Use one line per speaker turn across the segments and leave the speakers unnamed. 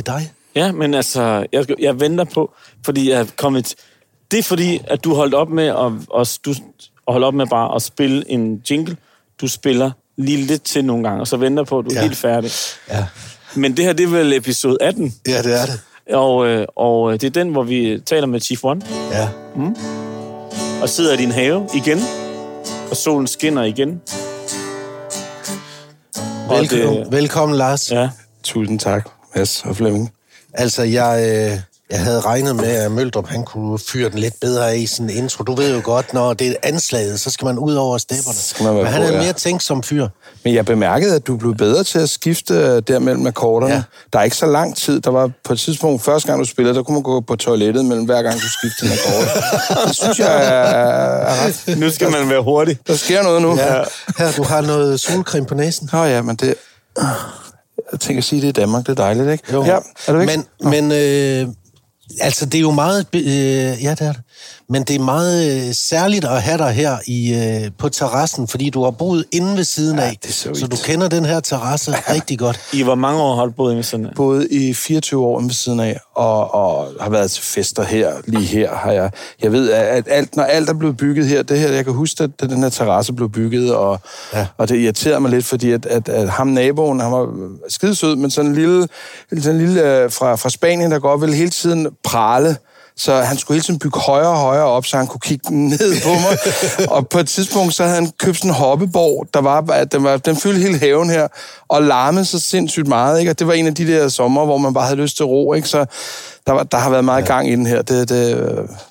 det er dig.
Ja, men altså, jeg, jeg venter på, fordi jeg er kommet... Det er fordi, at du holdt op med at, at, du, at holde op med bare at spille en jingle. Du spiller lige lidt til nogle gange, og så venter på, at du er
Ja.
helt færdig.
Ja,
Men det her, det er vel episode 18,
ja det er det.
og, øh, og øh, det er den, hvor vi taler med Chief One,
Ja.
og sidder i din have igen, og solen skinner igen. Og
Velkommen,
det-
velkommen Lars.
Ja,
Tusind tak, Mads og Flemming.
Altså, jeg, øh, jeg havde regnet med, at Møldrup han kunne fyre den lidt bedre af i en intro. Du ved jo godt, når det er anslaget, så skal man ud over stepperne. Men han er mere tænksom fyr.
Men jeg bemærkede, at du blev bedre til at skifte øh, der mellem akkorderne.
Ja.
Der er ikke så lang tid. Der var på et tidspunkt, første gang du spillede, der kunne man gå på toilettet mellem hver gang du skiftede en akkord. det synes jeg er, ret.
nu skal man være hurtig.
Der sker noget nu.
Ja. Her, du har noget solcreme på næsen.
Nå ja, men det... Jeg tænker at sige, det er Danmark. Det er dejligt, ikke?
Jo.
Ja, er du ikke?
Men, men øh, altså, det er jo meget... Øh, ja, det er det. Men det er meget øh, særligt at have dig her i, øh, på terrassen, fordi du har boet inde ved siden af.
det er så
så du kender den her terrasse rigtig godt.
I hvor mange år har du boet i sådan her?
boet i 24 år ved siden af, og, og har været til fester her, lige her har jeg. Jeg ved, at alt, når alt er blevet bygget her, det her, jeg kan huske, at den her terrasse blev bygget, og,
Ja.
ja. og det irriterede mig lidt, fordi at, at, at ham naboen, han var skidesød, men sådan en lille, sådan en lille øh, fra, fra Spanien, der godt ville hele tiden prale, så han skulle hele tiden bygge højere og højere op, så han kunne kigge ned på mig. og på et tidspunkt, så havde han købt sådan en hoppeborg, der var, at den, var, den fyldte hele haven her, og larmede så sindssygt meget. Ikke? Og det var en af de der sommer, hvor man bare havde lyst til ro. Ikke? Så der, var, der har været meget gang i den her. Det, det,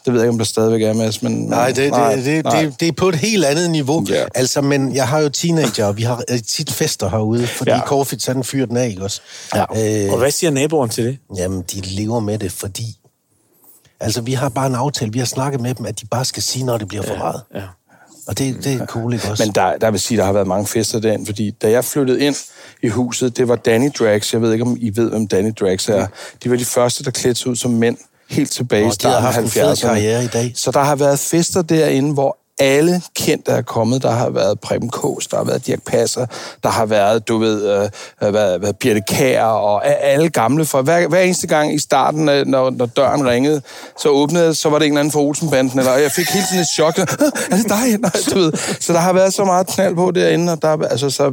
det ved jeg ikke, om der stadigvæk er, Mads. Men,
Nej, det, det,
nej,
det,
nej.
det, det er på et helt andet niveau.
Ja.
Altså, men jeg har jo teenager, og vi har øh, tit fester herude, fordi ja.
Ja.
Corfitz han fyrer den af, ikke også?
Ja.
Øh,
Og hvad siger naboen til det?
Jamen, de lever med det, fordi... Altså, vi har bare en aftale, vi har snakket med dem, at de bare skal sige, når det bliver for meget.
Ja.
Og det, det er cool, ikke også?
Men der, der vil sige, der har været mange fester derinde, fordi da jeg flyttede ind i huset, det var Danny Drags. Jeg ved ikke, om I ved, hvem Danny Drags er. De var de første, der klædte sig ud som mænd helt tilbage i starten af
haft en fed
70'erne.
karriere i dag.
Så der har været fester derinde, hvor alle kendte er kommet. Der har været Preben Kås, der har været Dirk Passer, der har været, du ved, øh, øh, hvad, hvad, Birte Kær og alle gamle for hver, hver eneste gang i starten, øh, når, når døren ringede, så åbnede så var det en eller anden fra Olsenbanden, eller og jeg fik helt sådan et chok. "Åh, Er det dig? Nej, du ved. Så der har været så meget knald på derinde, og der, er- altså, så, der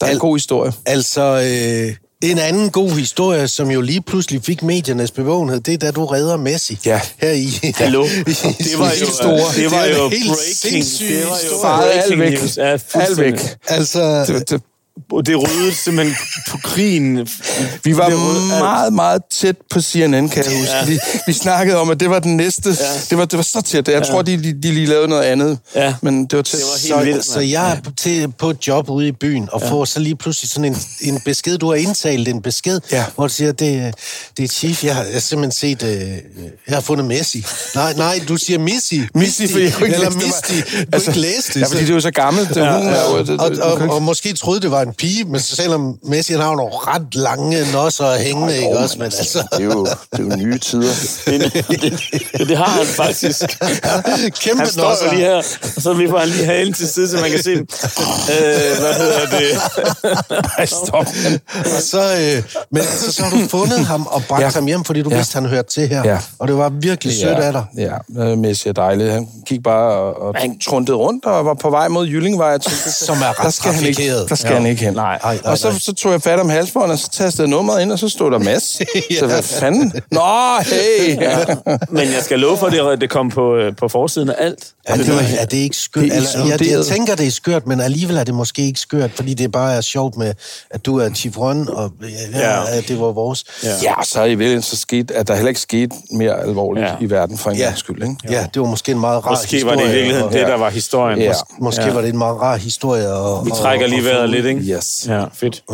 er en
Al-
god historie.
Altså, øh, en anden god historie, som jo lige pludselig fik mediernes bevågenhed, det er, da du redder Messi.
Ja.
Her i...
Hallo?
i-
Det var jo,
store.
det var
Det
jo breaking. Det var jo
alt
breaking
væk.
news. Ja,
Alt
fuldstændig.
væk.
Altså,
Det, det,
det rydede simpelthen på krigen.
Vi var
alt.
meget, meget tæt på CNN, kan jeg huske. Vi, vi snakkede om, at det var den næste. Ja. Det, var, det var så tæt. Jeg tror, de, de, de lige lavede noget andet.
Ja.
Men det var tæt.
Det var helt
så,
vildt,
så
mand.
jeg er til, på et job ude i byen, og ja. får så lige pludselig sådan en, en besked. Du har indtalt en besked,
Ja.
hvor du siger, det, det er Chief, jeg har, jeg har simpelthen set, øh, jeg har fundet Messi. Nej, nej, du siger Missi.
Misty, fordi jeg kunne ikke
Eller
læse.
Du altså, ikke læse det.
Ja, fordi det var så gammelt. Det, ja, hun, ja,
og, og, og, måske troede, det var en pige, men selvom Messi han har nogle ret lange nosser hængende, ikke også? Men altså,
det, er jo, det er jo nye tider.
Det, det, det har han faktisk.
kæmpe
Han står
nosser.
lige her, og så vil han lige halen til side, så man kan se dem. Øh, hvad hedder det?
Ej, stop.
Og så, øh, men altså, så har du fundet ham og bragt ja.
Ja.
ham hjem, fordi du ja.
Ja.
vidste, han hørte til her.
Ja.
Og det var virkelig sødt af dig.
Ja, øh, Messi er dejlig. Han gik bare og, og trundede rundt og var på vej mod Jyllingvej.
Som er ret
der skal han ikke,
trafikeret.
Der skal
Ja.
han ikke hen.
Nej.
Ej, nej,
og så,
nej.
så tog jeg fat om halsbåndet, og så tastede jeg nummeret ind, og så stod der Mads. ja. Så hvad fanden? Nå, hey! Ja.
Men jeg skal love for, at det, det kom på, øh, på forsiden af alt.
Er det, er det ikke skørt?
Det er
Eller, jeg, jeg
eksploderet.
tænker, det er skørt, men alligevel er det måske ikke skørt, fordi det bare er sjovt med, at du er Chivron, og ja,
Ja.
det var vores.
Ja.
Ja, så er i virkeligheden så sket, at der heller ikke skete mere alvorligt
Ja.
i verden for en
Ja.
skyld. Ikke?
Ja, det var måske en meget rar
Måske
historie.
var det i virkeligheden
og,
det, der var historien.
Ja.
Mås- Måske ja. var det en meget rar historie. Og,
Vi trækker
og-
lige vejret lidt, ikke?
Yes.
Ja, fedt.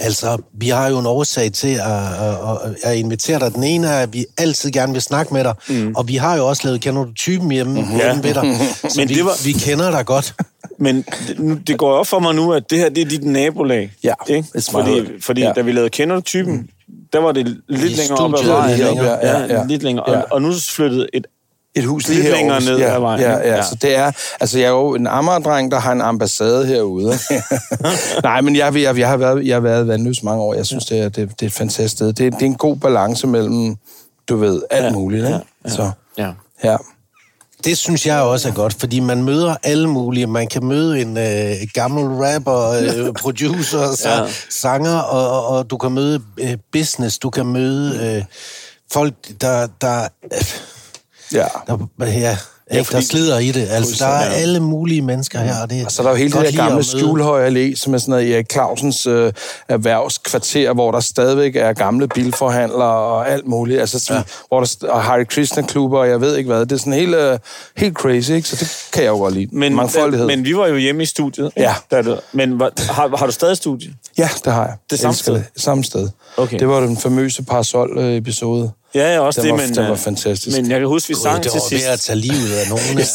Altså, vi har jo en årsag til at, at, at, invitere dig. Den ene er, at vi altid gerne vil snakke med dig, mm. og vi har jo også lavet Kender du typen hjemme, mm-hmm. hjemme ved dig. Så
Men
vi,
det var-
vi kender dig godt.
Men det, nu- det går op for mig nu, at det her det er dit nabolag.
Ja,
ikke? Fordi, fordi
Ja.
da vi lavede Kender du typen, der var det lidt
I
længere op ad vejen.
lidt
ikke?
længere, ja, ja.
lidt længere.
Ja.
Og, og nu er flyttet et
Et hus lige
Lidt
herovre.
længere ned
ja,
ad vejen,
Ja, ja,
Ja.
så det er... Altså, jeg er jo en Amager-dreng, der har en ambassade herude. Nej, men jeg, jeg, jeg, har været, jeg har været i Vandløs mange år. Jeg synes, det, er, det, det er et fantastisk sted. Det, det er en god balance mellem, du ved, alt
Ja,
muligt, ikke?
ja, ja.
Så,
Ja.
ja.
Det synes jeg også er godt, fordi man møder alle mulige. Man kan møde en øh, gammel rapper, øh, producer, så,
Ja.
ja. sanger, og, og, og du kan møde øh, business, du kan møde øh, folk, der, der, øh,
ja.
der, ja, ja,
fordi-
der slider i det. Altså, der er alle mulige mennesker her. Og, det
Og så er der jo hele det der gamle Skjulhøj Allé, som er sådan noget Erik Clausens øh, erhvervskvarter, hvor der stadigvæk er gamle bilforhandlere og alt muligt. Altså, sådan, ja. hvor der, og Harry Krishna klubber og jeg ved ikke hvad. Det er sådan helt, øh, helt crazy, ikke? Så det kan jeg jo godt lide.
Men,
Mangfoldighed.
men vi var jo hjemme i studiet. ikke?
Ja.
Du, men har, har du stadig studie?
Ja, det har jeg.
Det samme sted?
Det. Samme sted.
Okay.
Det var den famøse Parasol-episode.
Ja, ja, også
Den
det,
var-
men...
den var
øh,
fantastisk.
Men jeg kan huske, vi sang
det
til
var
sidst.
ved at tage livet af nogen.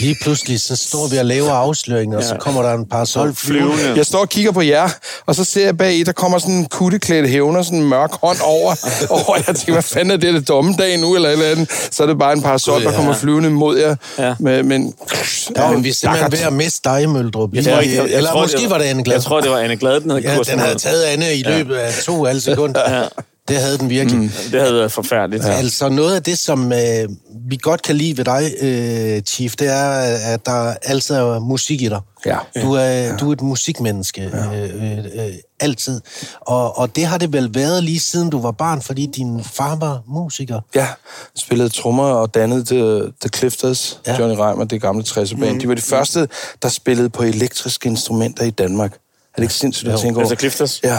Lige pludselig, så står vi og laver afsløringer, og så kommer der en parasol flyvende.
Flyvende.
Jeg står og kigger på jer, og så ser jeg bag i, der kommer sådan en kutteklædt hævner, sådan en mørk hånd over. og jeg tænker, hvad fanden er det, er det dommedag nu, eller et eller andet? Så er det bare en
Gud,
der
ja.
kommer flyvende mod jer.
Ja.
Med, men,
Ja, men vi er simpelthen ved at miste dig, Møldrup.
Jeg tror jeg- jeg
Eller
tror,
måske
det
var det Anne Glad.
Jeg tror, det var Anne Glad, den havde
Ja,
kursen
den havde taget Anne i løbet af to halve sekunder. ja. Det havde den virkelig. Mm.
Det havde været forfærdeligt.
Ja. Altså noget af det, som øh, vi godt kan lide ved dig, øh, Chief, det er, at der altid er musik i dig.
Ja.
Du er, du er et musikmenneske, øh, øh, øh, altid. Og, og det har det vel været lige siden du var barn, fordi din far var musiker.
Ja, spillede trommer og dannede The, The Clifters,
Ja.
ja. Johnny Reimer, det gamle 60'er-band. Mm. De var de første, der spillede på elektriske instrumenter i Danmark. Er det ikke sindssygt at tænke over?
Altså Clifters?
Ja.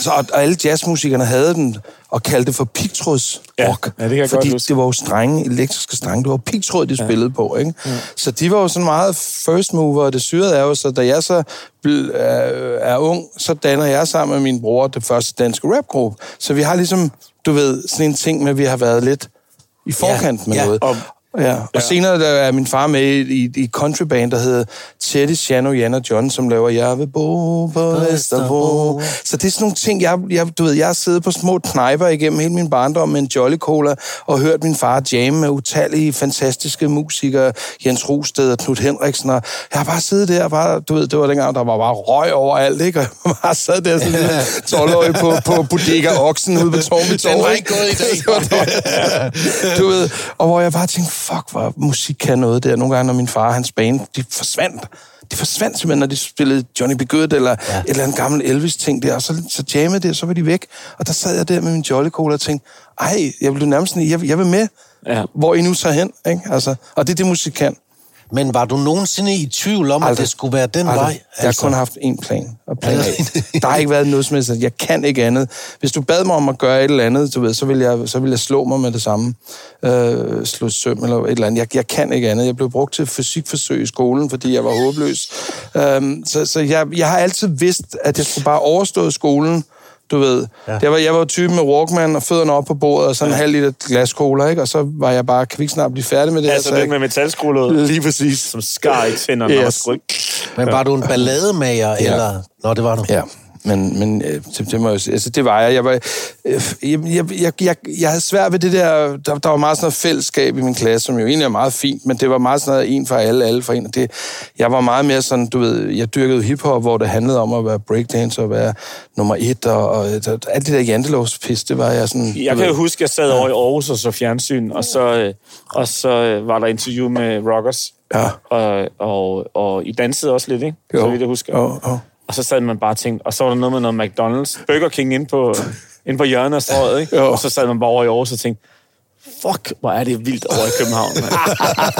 Så, og, og alle jazzmusikerne havde den, og kaldte det for pigtråds
Ja.
rock.
Ja, det kan jeg
fordi
godt huske.
det var jo strenge, elektriske strenge. Det var pigtråd, de spillede på, ikke? Så de var jo sådan meget first mover, og det syrede er jo, så da jeg så bl- er, ung, så danner jeg sammen med min bror det første danske rapgruppe. Så vi har ligesom, du ved, sådan en ting med, at vi har været lidt i forkant med
ja.
noget.
Og-
Ja, og ja. senere der er min far med i, i, countryband, der hedder Teddy, Shano, Jan og John, som laver Jeg vil bo på Vesterbro. Så det er sådan nogle ting, jeg, jeg, du ved, jeg har siddet på små knejper igennem hele min barndom med en Jolly Cola, og hørt min far jamme med utallige fantastiske musikere, Jens Rosted og Knud Henriksen, og jeg har bare siddet der, og bare, du ved, det var dengang, der var bare røg overalt, ikke? Og jeg bare sad der sådan en 12-årig på, på Bodega Oksen ude på Tornby
Den var ikke gået i dag.
Du ved, og hvor jeg bare tænkte, fuck, hvor musik kan noget der. Nogle gange, når min far og hans bane, de forsvandt. De forsvandt simpelthen, når de spillede Johnny B. Good, eller ja. et eller andet gammel Elvis-ting der, og så, så jammede det, og så var de væk. Og der sad jeg der med min Jolly Cola og tænkte, ej, jeg vil nærmest sådan, jeg, jeg vil med,
Ja.
hvor I nu tager hen. Ikke? Altså, og det er det, musik kan.
Men var du nogensinde i tvivl om, at det skulle være den
Aldrig.
vej?
Jeg har kun haft én plan. Og plan A. Der har ikke været noget som helst. Jeg kan ikke andet. Hvis du bad mig om at gøre et eller andet, du ved, så vil jeg, så vil jeg slå mig med det samme. Øh, slå søm eller et eller andet. Jeg, jeg kan ikke andet. Jeg blev brugt til fysikforsøg i skolen, fordi jeg var håbløs. Øh, så så jeg, jeg har altid vidst, at jeg skulle bare overstå skolen, du ved. Ja. Jeg, var, jeg var typen med Walkman og fødderne op på bordet, og sådan en halv liter glas cola, ikke? Og så var jeg bare, kan vi ikke snart blive færdig med det?
Altså
så
det
jeg,
med metalskruelåget,
Lige præcis.
som skar i tænderne yes. og
Yes.
skryg.
Men var du en ballademager, ja. eller... Nå, det var du.
Ja, men, men det, det, må jeg, altså, det var jeg. Jeg, var, øh, jeg, jeg, jeg, jeg, jeg havde svært ved det der... Der, der var meget sådan noget fællesskab i min klasse, som jo egentlig er meget fint, men det var meget sådan noget en for alle, alle for en. Og det, jeg var meget mere sådan, du ved, jeg dyrkede hiphop, hvor det handlede om at være breakdancer og være nummer et, og, og, og alt det der jantelovspis, det var jeg sådan...
Jeg kan jo huske, jeg sad over i Aarhus og så fjernsyn, og så, øh, og så øh, var der interview med Rockers.
Ja.
Og, og, og I dansede også lidt, ikke? Så vidt jeg husker.
Jo, jo.
Og så sad man bare og tænkte, og så var der noget med noget McDonald's, Burger King inde på, inde på hjørnet af strøget, ikke?
Jo.
Og så sad man bare over i Aarhus og tænkte, fuck, hvor er det vildt over i København, mand.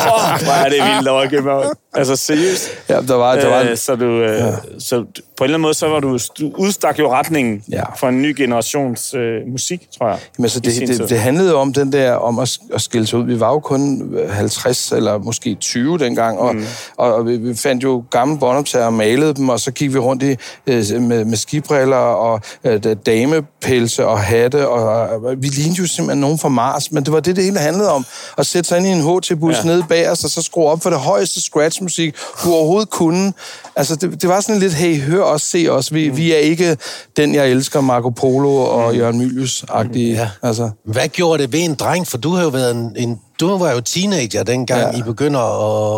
fuck, hvor er det vildt over i København. Altså, seriøst.
Ja, der var, der var,
Øh, så, du, øh, ja. så på en eller anden måde, så var du, du udstak jo retningen
Ja.
for en ny generations øh, musik, tror jeg.
Men altså,
i sin
det, det, det handlede om den der, om at, at skille sig ud. Vi var jo kun 50 eller måske 20 dengang, og, mm. og, og vi, vi fandt jo gamle båndoptager og malede dem, og så gik vi rundt i, øh, med, med skibriller og øh, damepelse og hatte, og, og vi lignede jo simpelthen nogen fra Mars, men det var det, det hele handlede om. At sætte sig ind i en HT-bus
Ja.
nede bag os, og så skrue op for det højeste scratch-musik, du overhovedet kunne. Altså, det, det var sådan lidt, hey, hør os, se os. Vi, mm. vi er ikke den, jeg elsker, Marco Polo og mm. Jørgen Mylius-agtige.
Ja.
Altså,
Hvad gjorde det ved en dreng? For du har jo været en, en du var jo teenager dengang,
Ja.
ja. I begynder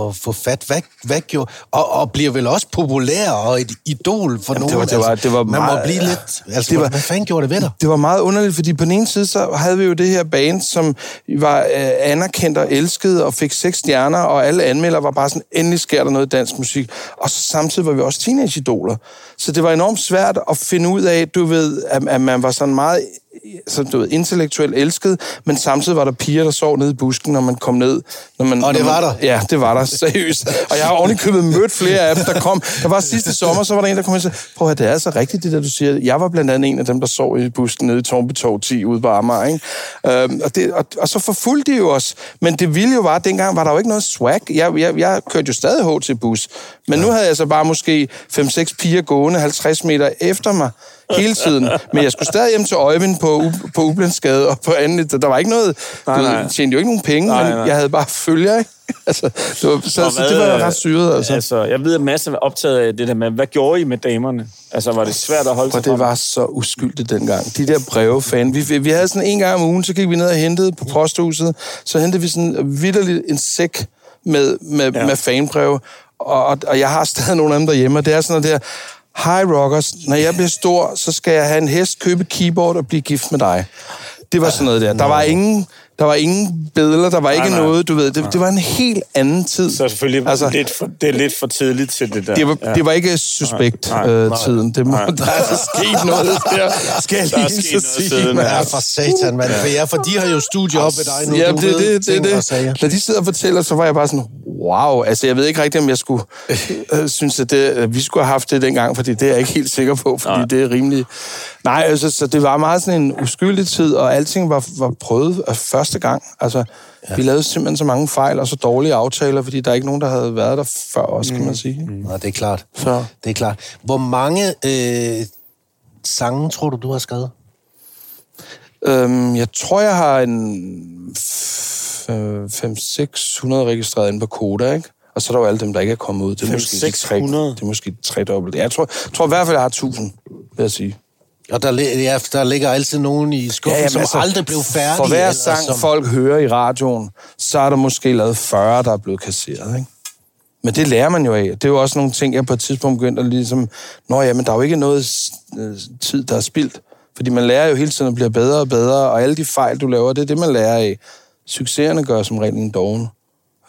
at få fat. Hvad, hvad gjorde... Og, og bliver vel også populær og et idol for
Jamen, det
nogen.
var- det var-
altså,
det var
Man
meget-
må blive lidt... Altså,
Det var,
hvad fanden gjorde det ved dig?
det var meget underligt, fordi på den ene side, så havde vi jo det her band, som var øh, anerkendt og elsket og fik seks stjerner, og alle anmeldere var bare sådan, endelig sker der noget dansk musik. Og så samtidig var vi også teenageidoler. Så det var enormt svært at finde ud af, du ved, at, at man var sådan meget så, du ved, intellektuelt elsket, men samtidig var der piger, der sov nede i busken, når man kom ned. Når man,
Og det
når man,
var der?
Ja, det var der, seriøst. Og jeg har ovenikøbet mødt flere af dem, der kom. Der var sidste sommer, så var der en, der kom og sagde, prøv at det er altså rigtigt, det der, du siger. Jeg var blandt andet en af dem, der sov i busken nede i Tornby Torv 10 ude på Amager. Ikke? Øhm, og, det, og, og, så forfulgte de jo os. Men det ville jo var, at dengang var der jo ikke noget swag. Jeg, jeg, jeg kørte jo stadig HT-bus. Men nu havde jeg så bare måske 5-6 piger gående 50 meter efter mig hele tiden. Men jeg skulle stadig hjem til Øjvind på, U- på Ublandsgade og på andet. Der var ikke noget...
Nej, nej.
Jeg tjente jo ikke nogen penge,
Nej,
men
nej.
jeg havde bare følger, ikke? Altså, det var, så, så det var
hvad,
ret syret, altså.
altså. Jeg ved, at masser var optaget af det der med, hvad gjorde I med damerne? Altså, var det svært at holde sig
Og det
fra
var så uskyldigt dengang. De der breve, fan. Vi, vi, havde sådan en gang om ugen, så gik vi ned og hentede på posthuset. Så hentede vi sådan vidderligt en sæk med, med,
Ja.
med fanbreve. Og, og, og jeg har stadig nogle af dem derhjemme. Og det er sådan noget der... Hej Rockers, når jeg bliver stor, så skal jeg have en hest, købe keyboard og blive gift med dig. Det var sådan noget der. Der var ingen, der var ingen billeder, der var ikke
nej.
noget, du ved. Det, det var en helt anden tid.
Så selvfølgelig, altså, lidt for, det er lidt for tidligt til det der.
Det var,
ja.
det var ikke suspekt
Nej,
øh,
nej,
tiden. Det må,
nej.
der er altså sket noget der. Skal jeg lige
sket
så
noget
sige.
siden, ja.
For satan, mand. For, ja, for de har jo studie op ved dig nu.
Ja, det, det, det,
ting
det.
sager.
Da de sidder og fortæller, så var jeg bare sådan, wow. Altså, jeg ved ikke rigtigt, om jeg skulle øh, synes, at det, at vi skulle have haft det dengang, fordi det er jeg ikke helt sikker på, fordi
Nej.
det er rimelig... Nej, altså, så det var meget sådan en uskyldig tid, og alting var, var prøvet af første gang. Altså, ja. vi lavede simpelthen så mange fejl og så dårlige aftaler, fordi der er ikke nogen, der havde været der før os, kan man sige. Mm.
Nå, det er klart.
Så.
Det er klart. Hvor mange øh, sange tror du, du har skrevet?
Øhm, jeg tror, jeg har en 5-600 registreret inde på Koda, ikke? Og så er der jo alle dem, der ikke er kommet ud. Det er måske de tre-
500?
Det er måske tre dobbelt. Jeg tror, jeg tror i hvert fald, jeg har 1000, vil jeg sige.
Og der, ja, der ligger altid nogen i skuffen, ja,
jamen,
som
altså,
aldrig blev færdige.
For hver sang,
som...
folk hører i radioen, så er der måske lavet 40, der er blevet kasseret, ikke? Men det lærer man jo af. Det er jo også nogle ting, jeg på et tidspunkt begyndte at ligesom... Nå ja, men der er jo ikke noget øh, tid, der er spildt. Fordi man lærer jo hele tiden at blive bedre og bedre, og alle de fejl, du laver, det er det, man lærer af. Succeserne gør som regel en doven.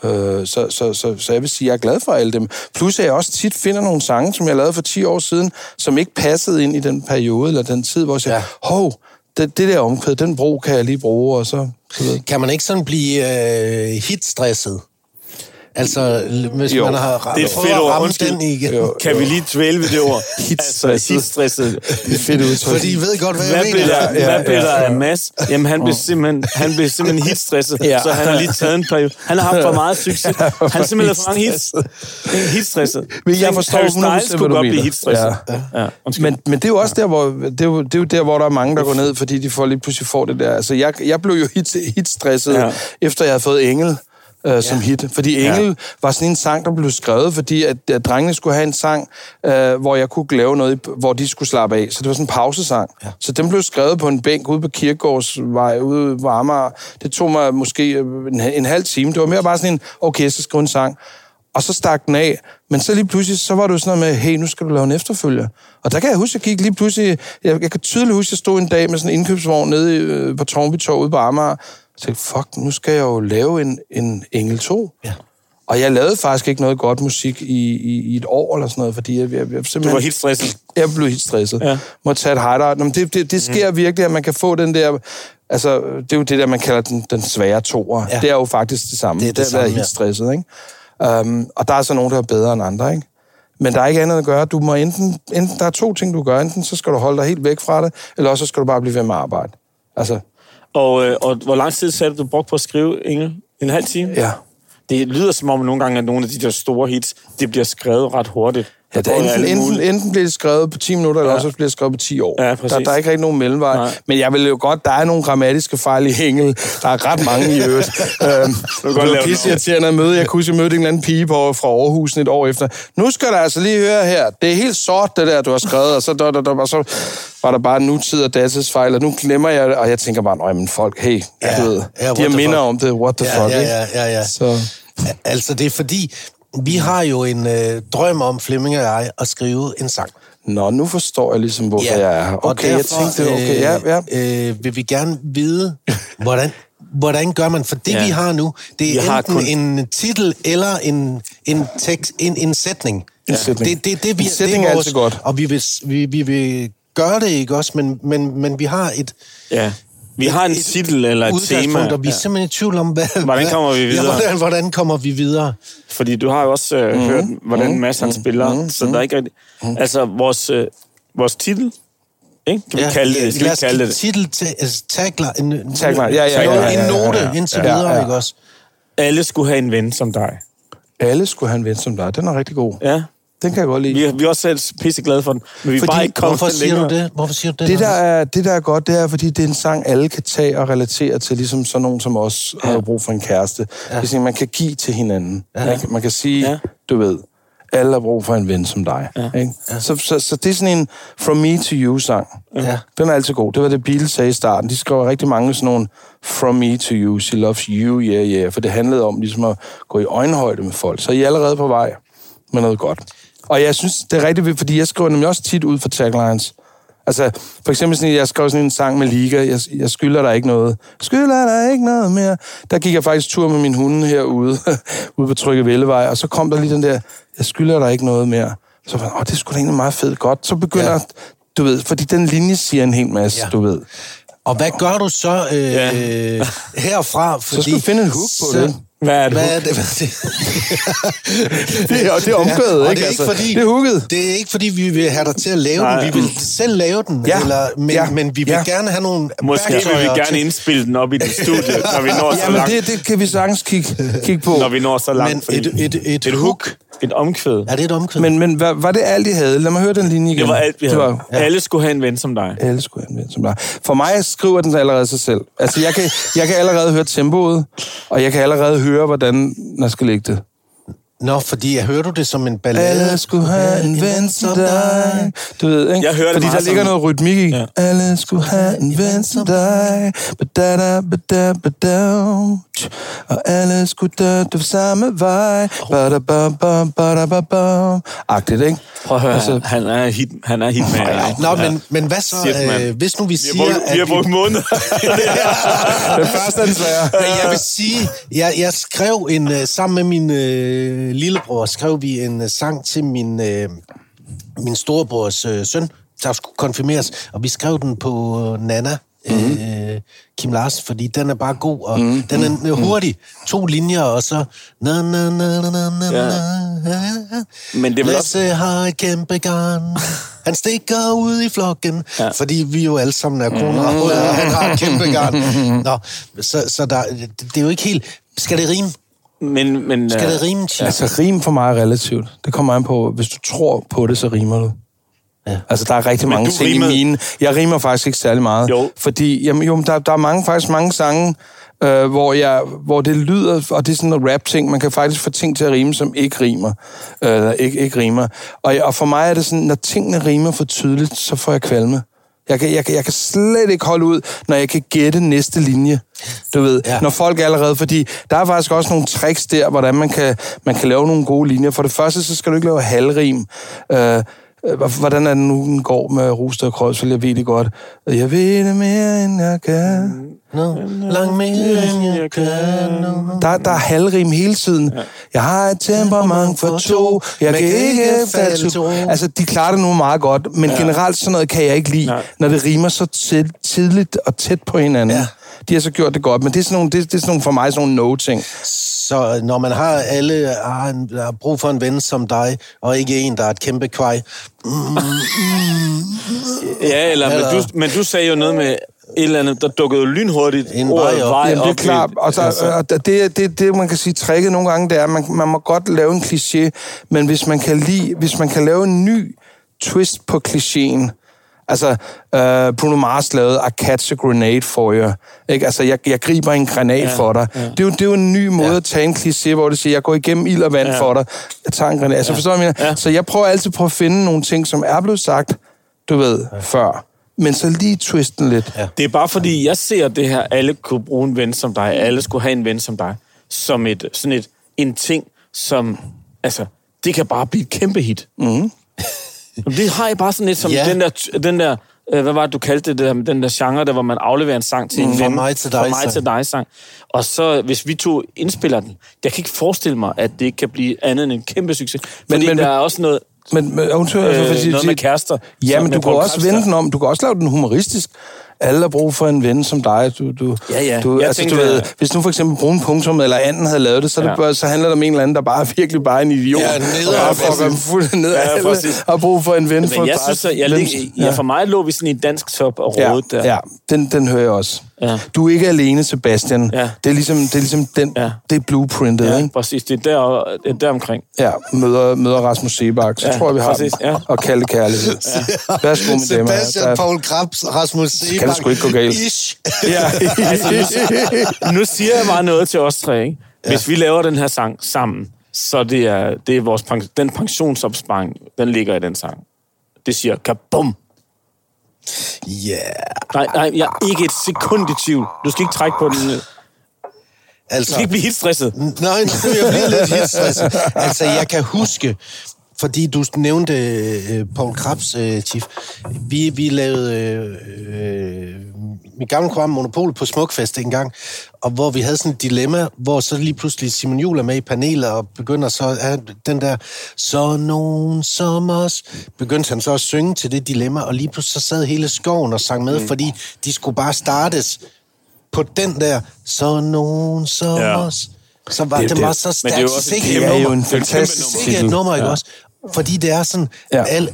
Øh, så, så, så, så jeg vil sige, at jeg er glad for alle dem. Plus at jeg også tit finder nogle sange, som jeg lavede for 10 år siden, som ikke passede ind i den periode eller den tid, hvor jeg siger,
Ja.
hov, det, det der omkvæd, den bro kan jeg lige bruge, og så... så ved.
Kan man ikke sådan blive øh, hitstresset? Altså, hvis
Jo,
man har
det er fedt
at ramme
Undskyld.
den igen.
Jo.
Kan vi lige dvæle ved det ord? Altså, hitstresset.
Det er fedt udtryk.
Fordi I ved godt, hvad,
Hvad
jeg mener.
der,
Ja,
hvad blev
ja,
der
ja.
af Mads? Jamen, han blev simpelthen, han blev simpelthen hitstresset,
Ja.
så han har lige taget en periode. Han har haft for meget succes. Han har simpelthen for mange hits. Hitstresset.
Men jeg forstår
Harry
100%
Styles kunne godt blive hitstresset. Ja. Ja.
Men, men det er jo også der, hvor, det er jo, det er jo der, hvor der er mange, der går ned, fordi de får lige pludselig får det der. Altså, jeg, jeg blev jo hit, hitstresset,
ja.
efter jeg havde fået Engel øh, som hit. Fordi Engel ja. var sådan en sang, der blev skrevet, fordi at, at drengene skulle have en sang, øh, hvor jeg kunne lave noget, hvor de skulle slappe af. Så det var sådan en pausesang. Ja. Så den blev skrevet på en bænk ude på Kirkegårdsvej, ude på Amager. Det tog mig måske øh, en, en halv time. Det var mere bare sådan en, okay, jeg skal skrive en sang. Og så stak den af. Men så lige pludselig, så var jo sådan noget med, hey, nu skal du lave en efterfølger. Og der kan jeg huske, jeg gik lige pludselig... Jeg, jeg kan tydeligt huske, jeg stod en dag med sådan en indkøbsvogn nede øh, på Tornby ude på Amager. Og tænkte, fuck, nu skal jeg jo lave en, en Engel 2.
Ja.
Og jeg lavede faktisk ikke noget godt musik i, i, i et år eller sådan noget, fordi jeg, jeg, jeg simpelthen...
Du var hitstresset.
Jeg blev helt stresset.
Ja.
Ja. Må tage et. Nå, men det, det, det sker mm. virkelig, at man kan få den der... Altså, det er jo det der, man kalder den, den svære toer.
Ja.
Ja. Det er jo faktisk det samme.
Det er det
være
samme, ja.
helt stresset, ikke? Um, og der er så nogen, der er bedre end andre, ikke? Men der er ikke andet at gøre. Du må enten, enten, der er to ting, du gør. Enten så skal du holde dig helt væk fra det, eller også så skal du bare blive ved med at arbejde. Altså,
Og, øh, og hvor lang tid sagde du, du brugte på at skrive, Inge? En halv time?
ja.
Det lyder som om nogle gange, at nogle af de der store hits, det bliver skrevet ret hurtigt.
Ja, der enten, enten, enten bliver det skrevet på 10 minutter, eller
Ja.
også bliver det skrevet på 10 år.
Ja, præcis.
der, der er ikke rigtig nogen mellemvej.
Nej.
Men jeg vil jo godt, der er nogle grammatiske fejl i engel. Der er ret mange i øvrigt. øhm,
godt
det var pisse irriterende at møde. Jeg kunne huske, jeg mødte en eller anden pige på, fra Aarhus et år efter. Nu skal der altså lige høre her. Det er helt sort, det der, du har skrevet. Og så, der, der, der, og så var der bare nutid og datasfejl, og nu glemmer jeg det. Og jeg tænker bare, nej, men folk, hey,
Ja,
du ved,
ja,
de har minder
fuck?
om det. What the
Ja,
fuck,
ja, ja, ja, ja.
Så,
Altså, det er fordi, vi har jo en øh, drøm om, Flemming og jeg, at skrive en sang.
nå, nu forstår jeg ligesom, hvorfor jeg er her.
og
Okay, jeg tænkte, okay, ja, ja.
Øh, vil vi gerne vide, hvordan, hvordan gør man? For det,
Ja.
vi har nu, det er
har
enten
kun-
en titel eller en, en, tekst, en, en sætning.
En sætning.
Det, det, det, vi,
En sætning
det
er
vores-
altid godt.
Og vi vil, vi, vi vil gøre det, ikke også? Men, men, men vi har et...
Ja. Vi har en titel eller et tema.
Og vi er
Ja.
simpelthen i tvivl om, hvad,
Hvordan kommer vi
Ja,
videre?
hvordan, hvordan kommer vi videre?
Fordi du har jo også øh, mm-hmm. hørt, hvordan Mads han spiller, mm-hmm. så der er ikke rigtig... Altså, vores, øh, vores titel, ikke? Kan vi ja, kalde det? Skal
lad os
kalde det?
titel til altså, tagline, en,
Tagline, ja, ja, ja, ja, ja, ja,
en note
ja, ja.
indtil
Ja,
videre,
ja.
ikke også?
Alle skulle have en ven som dig.
Alle skulle have en ven som dig. Den er rigtig god.
Ja.
Den kan jeg godt lide.
Vi er, vi er også selv pisse glade for den, men vi er
Fordi-
bare ikke kommet
Hvorfor siger
længere.
du det? Hvorfor siger du det?
Det der, er, det, der er godt, det er, fordi det er en sang, alle kan tage og relatere til, ligesom sådan nogen som os ja. har brug for en kæreste. Ja. Det er sådan, man kan give til hinanden. Ja. Man, kan, man kan sige,
Ja.
du ved, alle har brug for en ven som dig. Ja. Ikke? Ja. Så, så, så det er sådan en from me to you sang.
Ja.
Den er altid god. Det var det, Beatles sagde i starten. De skrev rigtig mange sådan nogle from me to you, she loves you, yeah, yeah. For det handlede om ligesom at gå i øjenhøjde med folk. Så I er allerede på vej med noget godt. Og jeg synes, det er rigtig vildt, fordi jeg skriver nemlig også tit ud for taglines. Altså, for eksempel sådan, jeg skrev sådan en sang med Liga, jeg, jeg skylder dig ikke noget. Skylder dig ikke noget mere. Der gik jeg faktisk tur med min hunde herude, ude på Trygge Vellevej, og så kom der lige den der, jeg skylder dig ikke noget mere. Så var jeg, åh, det skulle da egentlig meget fedt godt. Så begynder,
Ja.
du ved, fordi den linje siger en hel masse,
Ja.
du ved.
Og hvad gør du så øh,
Ja.
herfra? Fordi,
skal du finde en hook på
så,
det.
Hvad er det?
Hvad er det? Hvad er det?
Det er, det er omkvædet,
og
ikke?
Det er, ikke
altså,
fordi,
det er hooket.
det er ikke fordi, vi vil have dig til at lave
Nej.
den. Vi vil selv lave den.
Ja.
Eller, men,
Ja.
men vi vil
Ja.
gerne have nogle
Måske vil vi gerne
til-
indspille den op i det studie, når vi når så
Jamen,
langt.
det, det kan vi sagtens kigge, kigge på.
Når vi når så langt.
Men
fordi-
et, et, et,
et hook. Et omkvæd.
Er det et omkvæd?
Men, men var, var det alt, I havde? Lad mig høre den linje igen.
Det var alt, vi
Det
havde.
var-
Alle skulle have en ven som dig.
Alle skulle have en ven som dig. For mig skriver den allerede sig selv. Altså, jeg kan, jeg kan allerede høre tempoet, og jeg kan allerede høre, hvordan jeg skal lægge det.
Nå, fordi jeg hører du det som en ballade?
Alle skulle have en ven som dig. Du ved, ikke?
Jeg hører det
Fordi der
meget
ligger noget rytmik i.
Ja.
Ja. Alle skulle have en ven som dig. Badada, badada, badada. Og alle skulle dø du samme vej. Bada, bam, bam, bada, bam, bam. Agtigt, ikke?
Prøv at høre,
Altså-
han er hit, han er hitmager. ikke?
Nå, men, men hvad så, øh, hvis nu vi
Vi
siger,
har brugt, vi har brugt måneder.
Den første er den svære.
Men jeg vil sige, jeg, jeg skrev en, øh, sammen med min øh, lillebror, skrev vi en øh, sang til min, øh, min storebrors øh, søn, der skulle konfirmeres, og vi skrev den på øh, Nana, mm-hmm. øh, Kim Lars, fordi den er bare god, og mm-hmm. den er øh, hurtig. To linjer, og så... Na, na, na, na, na, na,
Ja. Men det
Lasse har et kæmpe garn. Han stikker ud i flokken,
Ja.
fordi vi jo alle sammen er kroner, og han har et kæmpe garn. Nå, så, så der, det, det er jo ikke helt... Skal det rime?
Men, men,
Skal
øh,
det rime, Chip?
Altså, rim for mig er relativt. Det kommer an på, hvis du tror på det, så rimer du.
Ja.
Altså, der er rigtig
Men
mange ting
rimede-
i mine. Jeg rimer faktisk ikke særlig meget.
Jo.
Fordi, jamen, jo, der, der er mange, faktisk mange sange, øh, hvor, jeg, hvor det lyder, og det er sådan en rap-ting, man kan faktisk få ting til at rime, som ikke rimer. Øh, Eller ikke, ikke rimer. Og, og for mig er det sådan, når tingene rimer for tydeligt, så får jeg kvalme. Jeg kan, jeg, jeg kan slet ikke holde ud, når jeg kan gætte næste linje. Du ved, ja. Når folk allerede... Fordi der er faktisk også nogle tricks der, hvordan man kan, man kan lave nogle gode linjer. For det første, så skal du ikke lave halvrim. Øh, hvordan er det nu, den går med Rosted og Kreuzfeldt? Jeg ved det godt. Jeg ved det mere, end jeg kan.
No, lang mere end jeg kan.
Der, der er halvrim hele tiden. Ja. Jeg har et temperament for to. Jeg kan ikke falde to. Altså, de klarer det nu meget godt, men ja. generelt sådan noget kan jeg ikke lide,
Nej.
når det rimer så tid, tidligt og tæt på hinanden. Ja. De har så gjort det godt, men det er sådan nogle, det, det er sådan nogle for mig sådan nogle no-ting.
Så når man har alle har, en, har brug for en ven som dig, og ikke en, der er et kæmpe kvej,
Ja, eller,
Eller-
Men, du, men du sagde jo noget med, et eller andet, der dukkede lynhurtigt
En
ordet
vej op.
vej
Jamen, det er
op
klart. Og, så,
altså.
og det, det, det, man kan sige, tricket nogle gange, det er, at man, man må godt lave en kliché, men hvis man kan, lide, hvis man kan lave en ny twist på klichéen, altså uh, Bruno Mars lavede I catch a grenade for you, ikke? altså jeg, jeg griber en granat ja, for dig. Ja. Det, er jo, det er jo en ny måde ja. at tage en kliché, hvor det siger, jeg går igennem ild og vand ja. for dig, jeg tager en granat. Altså, forstår du, jeg mener?
Ja.
Så jeg prøver altid på at finde nogle ting, som er blevet sagt, du ved, ja. før, men så lige twisten lidt. Ja.
Det er bare fordi, jeg ser det her, alle kunne bruge en ven som dig, alle skulle have en ven som dig, som et, sådan et, en ting, som, altså, det kan bare blive et kæmpe hit. Mm. det har jeg bare sådan lidt som
Ja.
den der, den der øh, hvad var det, du kaldte det, der, den der genre, der hvor man afleverer en sang til en
Fra
ven.
mig til dig
mig
sang.
til dig sang. Og så, hvis vi to indspiller den, jeg kan ikke forestille mig, at det ikke kan blive andet end en kæmpe succes.
Men-
men, der er også noget,
Men, men undskyld,
øh,
altså, fordi-
noget med kærester.
Ja, men du kan også vende den om. Du kan også lave den humoristisk. Alle har brug for en ven som dig. Du, du,
Ja, ja.
Du,
Jeg
altså,
tænkte,
du ved,
at-
hvis nu for eksempel Brun Punktum eller anden havde lavet det, så, ja. det
Ja.
bare, så handler det om en eller anden, der bare er virkelig bare en idiot.
Ja, ned-
og fucker fuldt ned.
Ja,
Alle
præcis.
har brug for en ven for
Men jeg
dig.
synes, at jeg lig, ja. for mig lå vi sådan i dansk top og
Ja,
rådet der.
ja den, den hører jeg også.
Ja.
Du er ikke alene, Sebastian.
Ja.
Det er ligesom, det er ligesom den,
Ja.
det er blueprintet,
Ja,
ikke?
præcis. Det er der, det er der omkring.
Ja, møder, møder Rasmus Sebak. Så
Ja,
tror jeg, vi har
præcis, ja.
Og kalde kærlighed. Ja. Værsgo, mine damer.
Sebastian,
Der er-
Paul Krabs, Rasmus Sebak.
kan det sgu ikke gå galt.
Ish.
Ja.
Altså, nu, nu siger jeg bare noget til os tre. Ikke? Hvis vi laver den her sang sammen, så det er, det er vores, den pensionsopsparing, den ligger i den sang. Det siger kabum.
Yeah.
Nej, nej, jeg er ikke et sekund i tvivl. Du skal ikke trække på den. Du
Altså,
skal ikke blive helt stresset.
Nej, nu jeg blive lidt helt stresset. Altså, jeg kan huske, fordi du nævnte øh, Paul Krabs, øh, Chief. Vi, vi lavede øh, øh, mit gamle program Monopol på Smukfest en gang, og hvor vi havde sådan et dilemma, hvor så lige pludselig Simon Juhl er med i panelet og begynder så at den der, så nogen som os, begyndte han så at synge til det dilemma, og lige pludselig så sad hele skoven og sang med, mm. fordi de skulle bare startes på den der, så nogen som
Ja.
os. Så var,
Det-
det,
det
var så
men
stærkt.
det er jo også
Det er jo en fantastisk titel.
nummer, ikke
Ja.
også? Fordi det er sådan,
Ja.
alle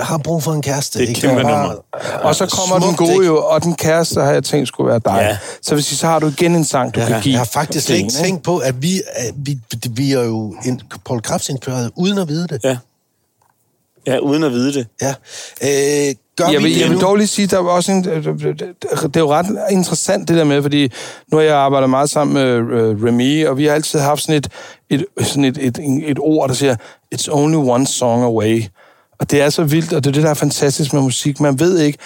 har brug for en kæreste.
Det er
ikke?
kæmpe nummer.
Og så kommer
Smukt,
den gode jo, og den kæreste har jeg tænkt skulle være dig.
Ja.
Så hvis så har du igen en sang, du
Ja,
kan give.
jeg har faktisk slet ikke tænkt på, at vi, at vi, vi er jo en Paul Krabs uden at vide det.
Ja. Ja, uden at vide det.
Ja. Øh, gør
Jeg
vi
vil,
det
jeg vil dog lige sige, der var også en, det er jo ret interessant det der med, fordi nu har jeg arbejdet meget sammen med Remy, og vi har altid haft sådan et, et, sådan et, et, et ord, der siger, it's only one song away. Og det er så vildt, og det er det, der er fantastisk med musik. Man ved ikke,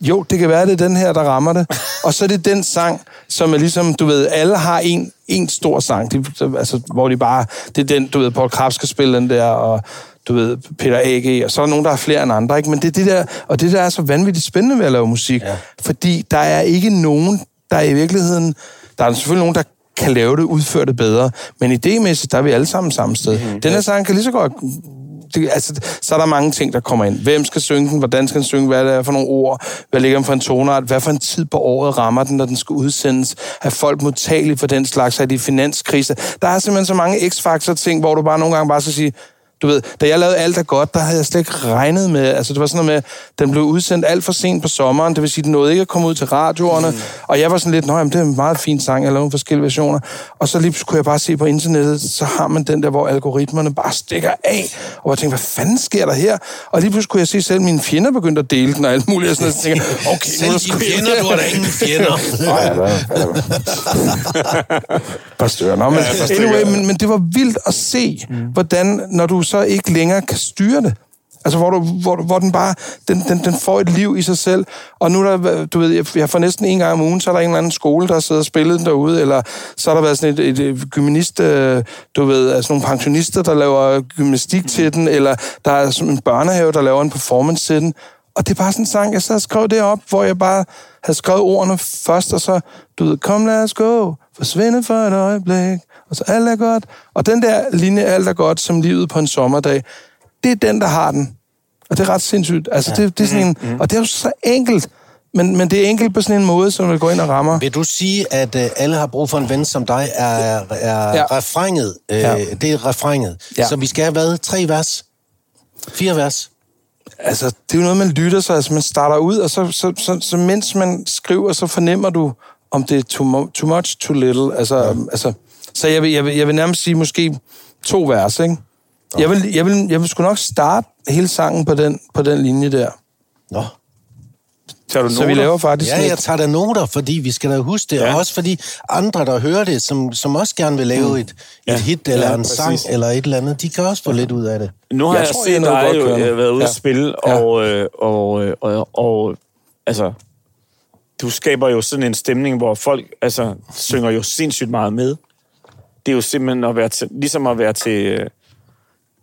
jo, det kan være, det er den her, der rammer det. Og så er det den sang, som er ligesom, du ved, alle har en, en stor sang, de, altså, hvor de bare, det er den, du ved, Paul Krabs skal spille den der, og du ved, Peter A.G., og så er der nogen, der er flere end andre, ikke? Men det er det der, og det der er så vanvittigt spændende ved at lave musik, ja. fordi der er ikke nogen, der i virkeligheden, der er selvfølgelig nogen, der kan lave det, udføre det bedre, men idémæssigt, der er vi alle sammen samme sted. Mm-hmm. Den her sang kan lige så godt det, altså, så er der mange ting, der kommer ind. Hvem skal synge den? Hvordan skal den synge? Hvad er det for nogle ord? Hvad ligger den for en tonart? Hvad for en tid på året rammer den, når den skal udsendes? Er folk modtagelige for den slags? Er de finanskrise? Der er simpelthen så mange x-faktor ting, hvor du bare nogle gange bare skal sige, du ved, da jeg lavede alt er godt, der havde jeg slet ikke regnet med, altså det var sådan noget med, den blev udsendt alt for sent på sommeren, det vil sige, den nåede ikke at komme ud til radioerne, mm. og jeg var sådan lidt, jamen, det er en meget fin sang, jeg lavede forskellige versioner, og så lige kunne jeg bare se på internettet, så har man den der, hvor algoritmerne bare stikker af, og jeg tænkte, hvad fanden sker der her? Og lige pludselig kunne jeg se selv mine fjender begyndte at dele den og alt muligt, og sådan noget, så tænkte jeg, okay, nu er
Selv
der
fjender, du har da ingen fjender.
Nå, ja, der, der. Nå, men, anyway, men, men det var vildt at se, mm. hvordan, når du så ikke længere kan styre det, Altså, hvor, du, hvor, hvor den bare, den, den, den får et liv i sig selv. Og nu der, du ved, jeg, jeg får næsten en gang om ugen, så er der en eller anden skole, der sidder og spiller den derude, eller så har der været sådan et, et, et gymnast, øh, du ved, altså nogle pensionister, der laver gymnastik til den, eller der er sådan en børnehave, der laver en performance til den. Og det er bare sådan en sang, jeg så skrev det op, hvor jeg bare havde skrevet ordene først, og så, du ved, kom lad os gå, forsvinde for et øjeblik, og så alt er godt. Og den der linje, alt er godt, som livet på en sommerdag, det er den, der har den. Og det er ret sindssygt. Altså, det, det er sådan en, og det er jo så enkelt, men, men det er enkelt på sådan en måde, som vil gå ind og rammer.
Vil du sige, at øh, alle har brug for en ven som dig, er, er
Ja.
ja. refrenget? Øh,
Ja.
ja. Det er refrenget.
Ja.
Ja. Så vi skal have hvad? Tre vers? Fire vers?
Altså, det er jo noget, man lytter sig. Altså, man starter ud, og så, så, så, så mens man skriver, så fornemmer du, om det er too, mo- too much, too little. Altså, ja. altså, så jeg vil, jeg, vil, jeg vil nærmest sige måske to vers, ikke? Jeg vil, jeg, vil, jeg vil sgu nok starte hele sangen på den, på den linje der.
Nå.
Tager du
Så vi
noter?
laver faktisk
Ja,
lidt-
jeg tager da noter, fordi vi skal da huske det,
Ja.
ja. og også fordi andre, der hører det, som, som også gerne vil lave et,
Ja.
et hit eller
Ja,
en
præcis.
sang eller et eller andet, de kan også få lidt ud af det.
Nu har
Jeg
jeg,
tror,
jeg
I
set dig
godt
jo
kørende.
øh, været ude
Ja.
at spille,
Ja.
og, øh, og, øh, og, og altså, du skaber jo sådan en stemning, hvor folk altså, synger jo sindssygt meget med. Det er jo simpelthen at være til, ligesom at være til... øh,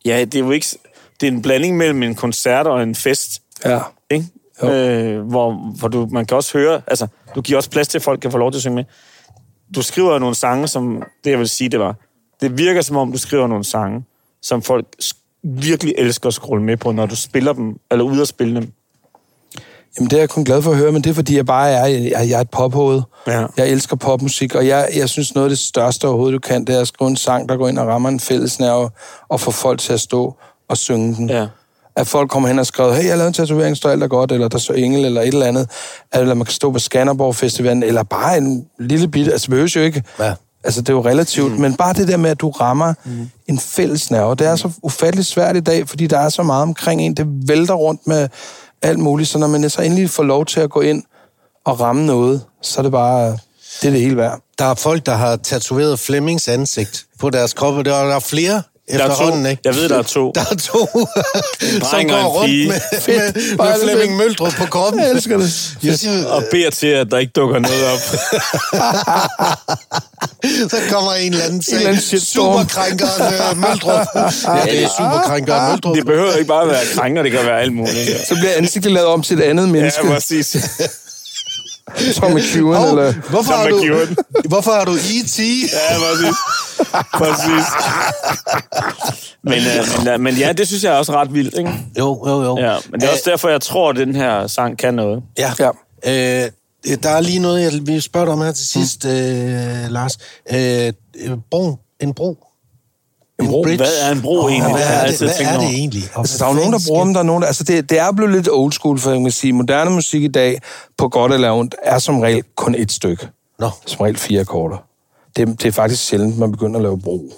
Ja, det er jo ikke... Det er en blanding mellem en koncert og en fest,
Ja.
ikke?
Jo.
Øh, hvor, hvor du, man kan også høre... Altså, du giver også plads til, at folk kan få lov til at synge med. Du skriver nogle sange, som... Det, jeg vil sige, det var... Det virker, som om du skriver nogle sange, som folk virkelig elsker at scrolle med på, når du spiller dem, eller ude at spille dem.
Jamen, det er jeg kun glad for at høre, men det er, fordi jeg bare er, jeg, jeg er et pophoved.
Ja.
Jeg elsker popmusik, og jeg, jeg synes, noget af det største overhovedet, du kan, det er at skrive en sang, der går ind og rammer en fællesnerve, og få folk til at stå og synge den.
Ja.
At folk kommer hen og skriver, hey, jeg lavet en tatovering, står alt er godt, eller der så engel, eller et eller andet. Eller man kan stå på Skanderborg Festivalen, eller bare en lille bit, altså det behøves jo ikke.
Ja.
Altså, det er jo relativt, mm. men bare det der med, at du rammer mm. en fælles nerve, det er så ufatteligt svært i dag, fordi der er så meget omkring en, det vælter rundt med alt muligt, så når man så endelig får lov til at gå ind og ramme noget, så er det bare, det er det hele værd.
Der er folk, der har tatoveret Flemmings ansigt på deres kroppe. Der er, der er flere efterhånden, ikke?
Jeg ved, der er to.
Der er to, som går rundt med, med, med Flemming. Møldrup på kroppen.
Jeg elsker det.
Jeg siger,
Og beder til, at der ikke dukker noget op.
så kommer en eller anden til. Superkrænkeren øh, Møldrup. Ja, det er superkrænkeren Møldrup.
Det behøver ikke bare at være krænker, det kan være alt muligt.
Så bliver ansigtet lavet om til et andet menneske.
Ja, præcis.
Tom McEwan,
Hov,
eller...
hvorfor,
Tom
har du,
McEwan.
hvorfor har du E.T.?
Ja, præcis. præcis. Men, øh, men, øh, men ja, det synes jeg er også ret vildt, ikke?
Jo, jo, jo.
Ja, men det er også derfor, jeg tror, at den her sang kan noget.
Ja.
Ja.
Øh, der er lige noget, jeg vil spørge dig om her til sidst, øh, Lars. Øh, bro, en bro. En
bro?
bridge.
Hvad er en bro egentlig?
Hvad
Det jeg
er det,
altid
hvad er det egentlig? Og
Altså, der er jo nogen, der bruger dem, der er nogen, der... Altså, det, det er blevet lidt old school, for jeg kan sige, moderne musik i dag, på godt eller ondt, er som regel kun et stykke.
Nå,
Som regel fire akkorder. Det, det er faktisk sjældent, man begynder at lave bro